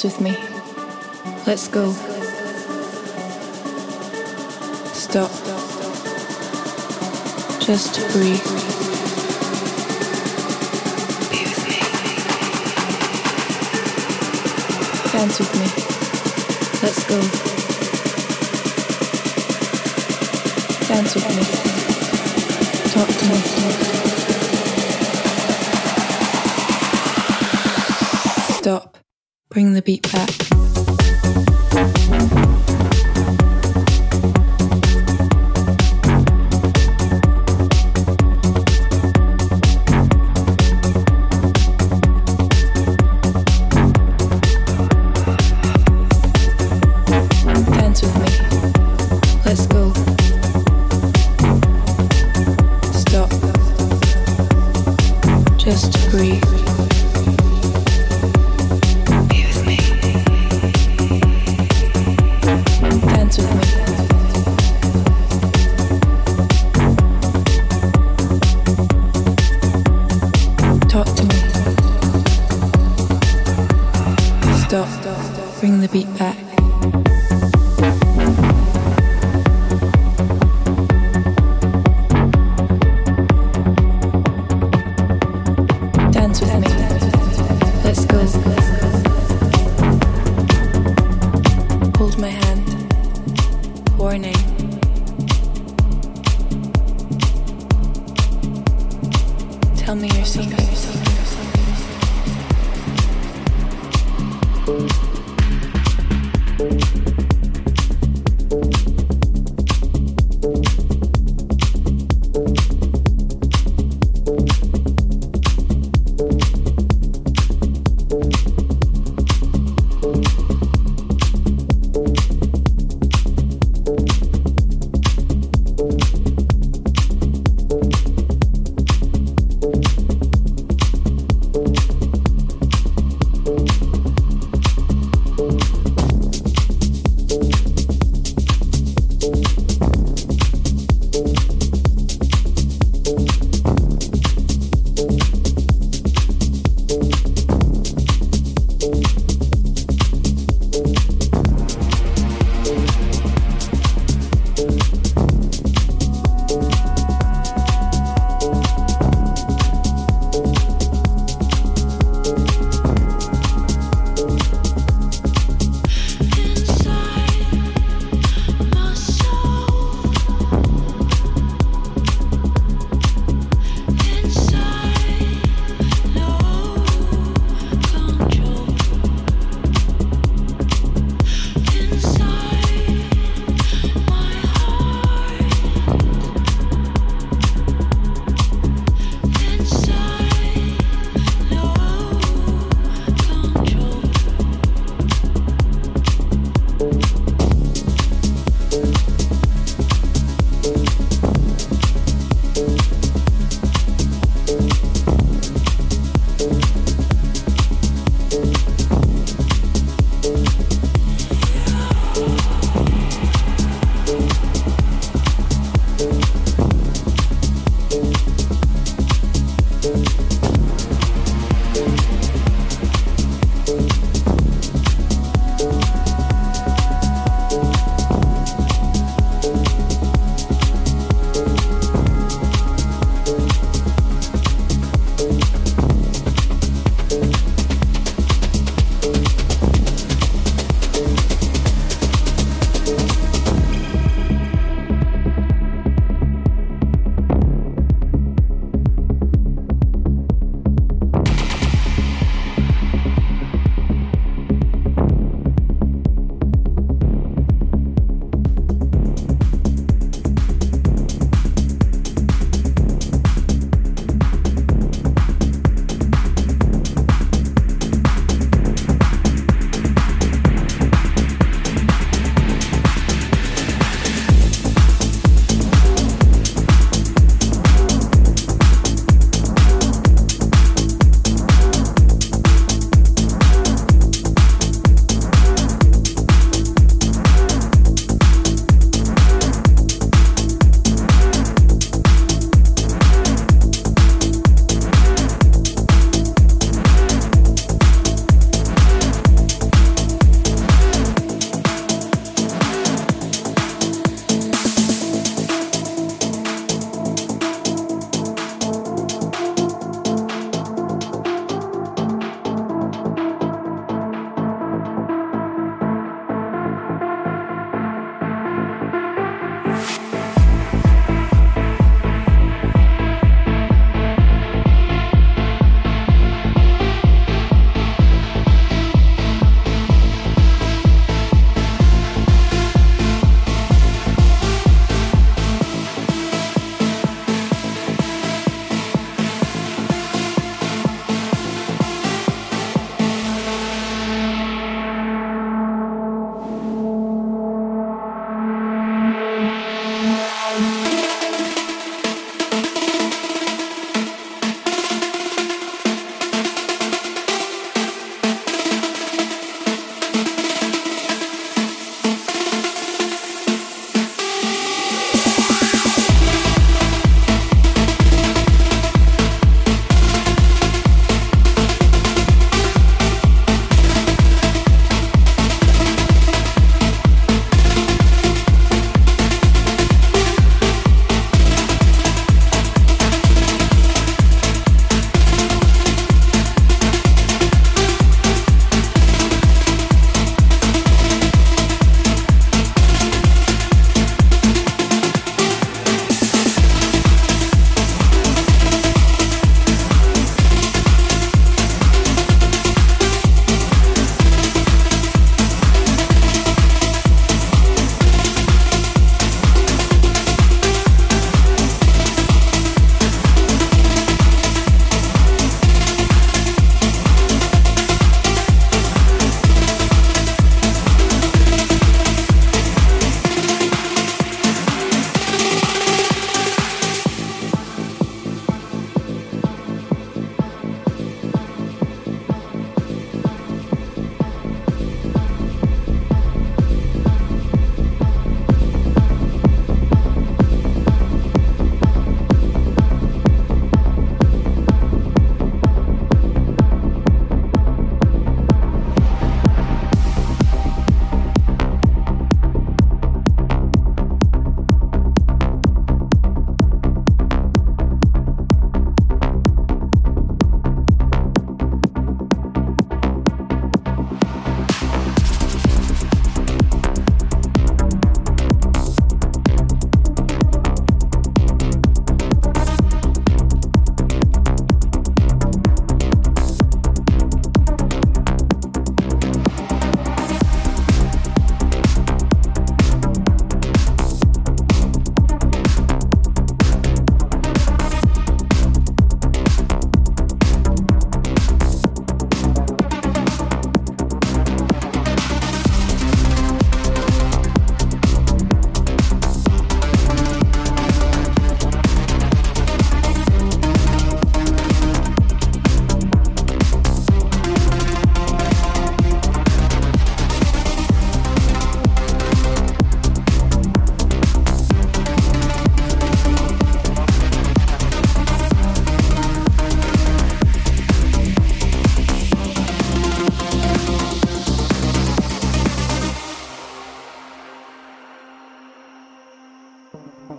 dance with me. Let's go. Stop. Just breathe. Dance with me. Let's go. Dance with me. Talk to me. Stop. Bring the beat back.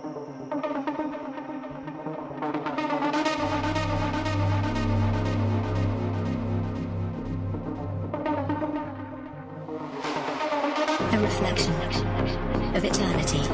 A reflection of eternity.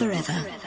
Forever. and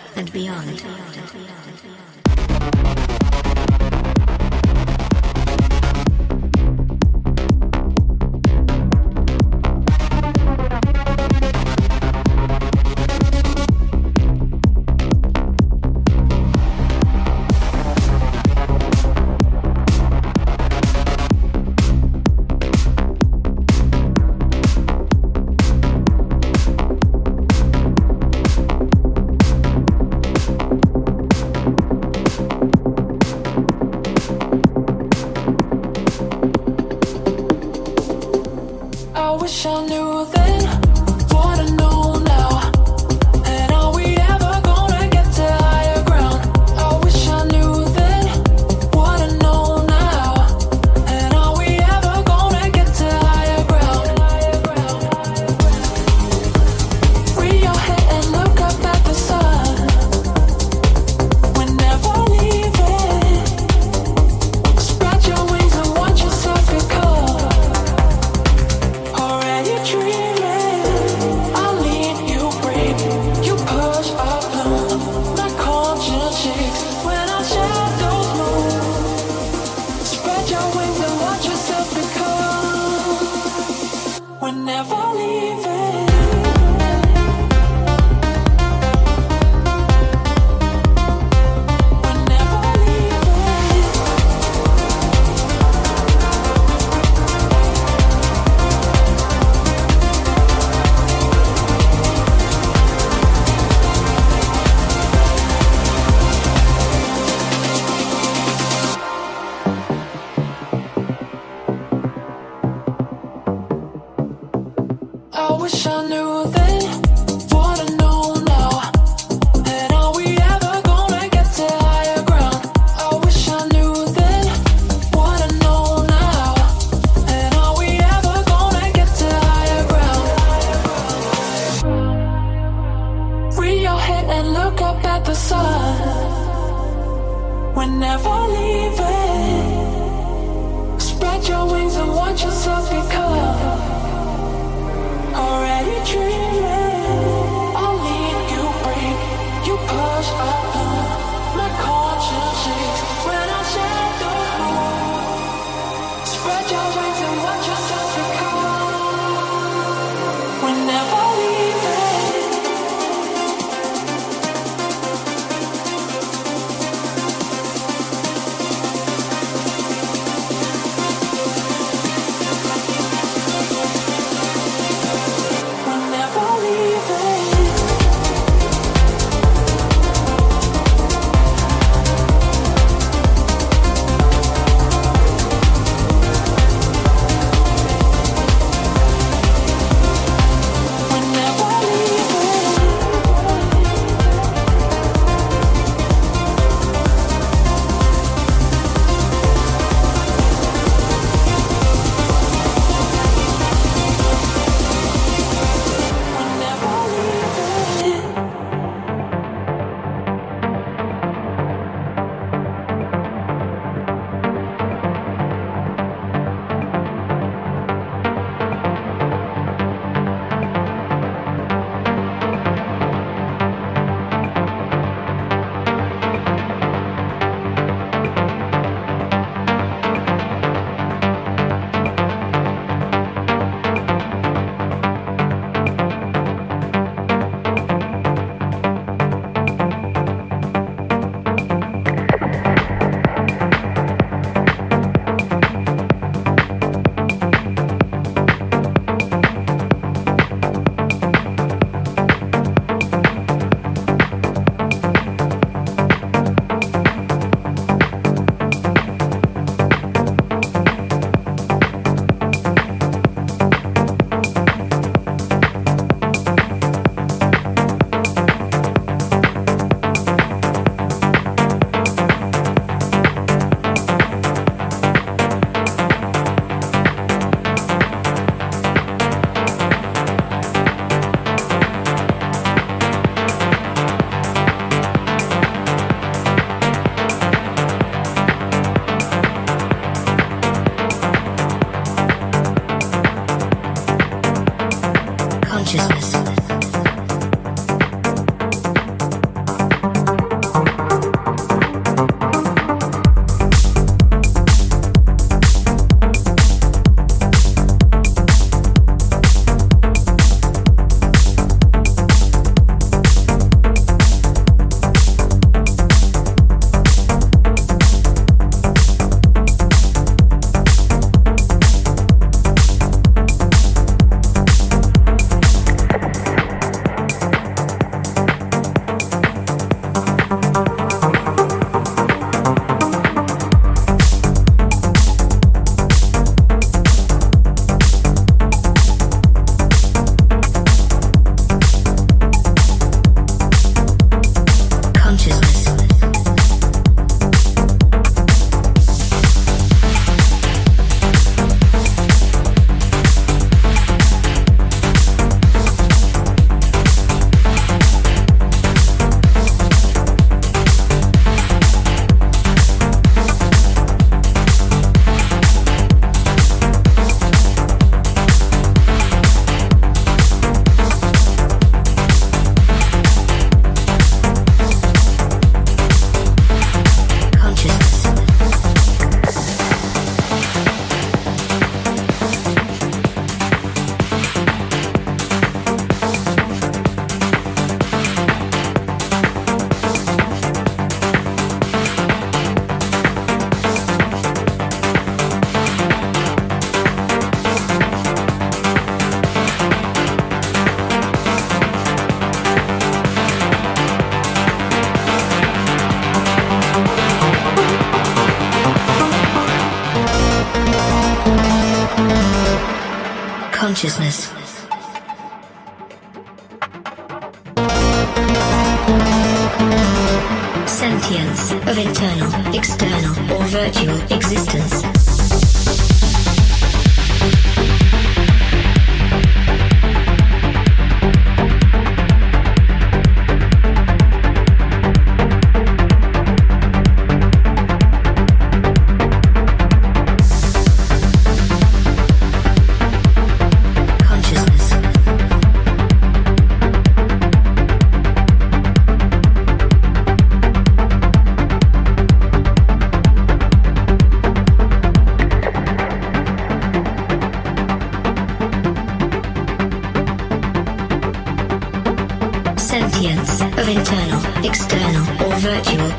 internal, external, or virtual.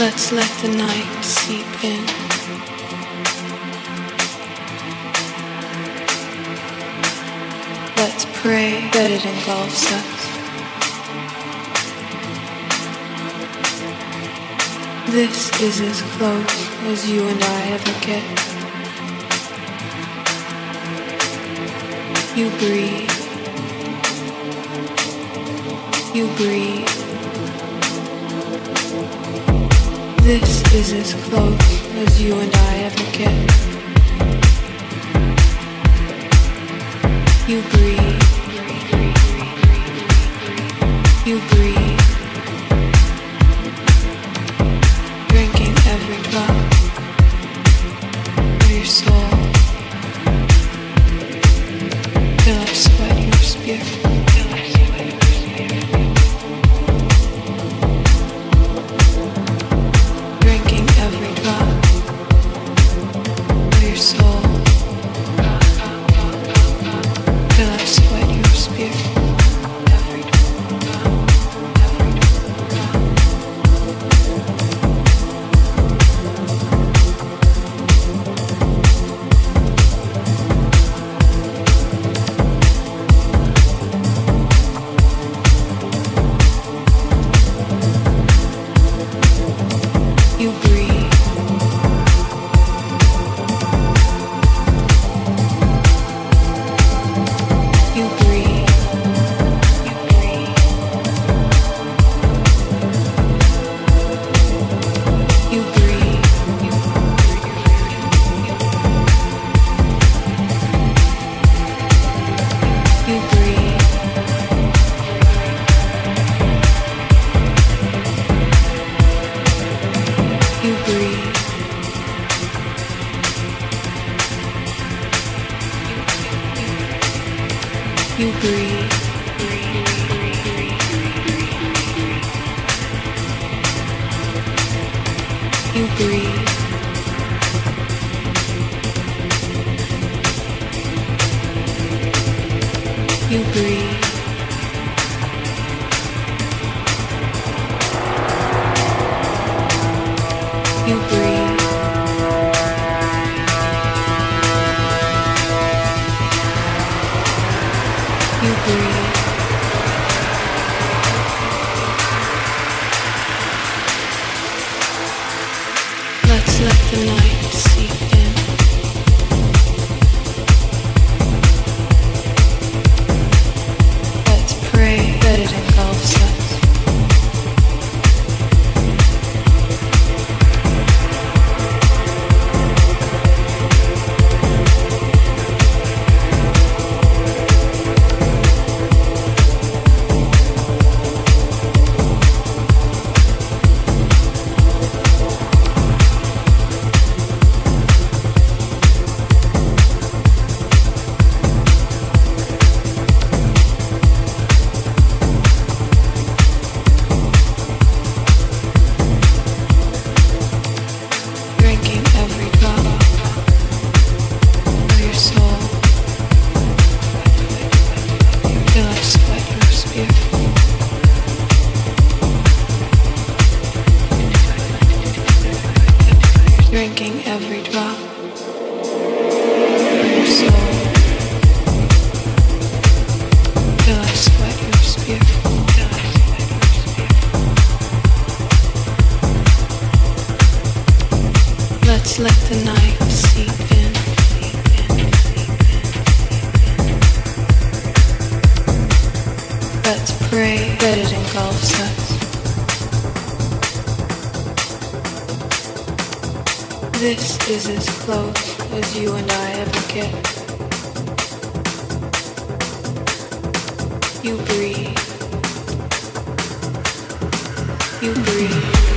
Let's let the night seep in. Let's pray that it engulfs us. This is as close as you and I ever get. You breathe. You breathe. This is as close as you and I ever get. You breathe. You breathe. You breathe. You breathe. You breathe. This is as close as you and I ever get. You breathe. You breathe.